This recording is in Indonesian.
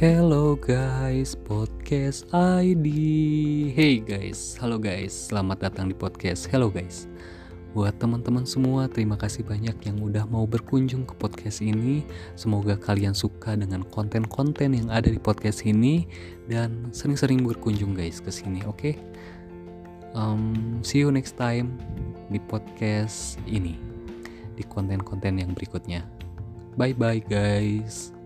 Hello guys, podcast ID. Hey guys, halo guys, selamat datang di podcast Hello guys. Buat teman-teman semua, terima kasih banyak yang udah mau berkunjung ke podcast ini. Semoga kalian suka dengan konten-konten yang ada di podcast ini dan sering-sering berkunjung guys ke sini, oke? Okay? Um, see you next time di podcast ini, di konten-konten yang berikutnya. Bye bye guys.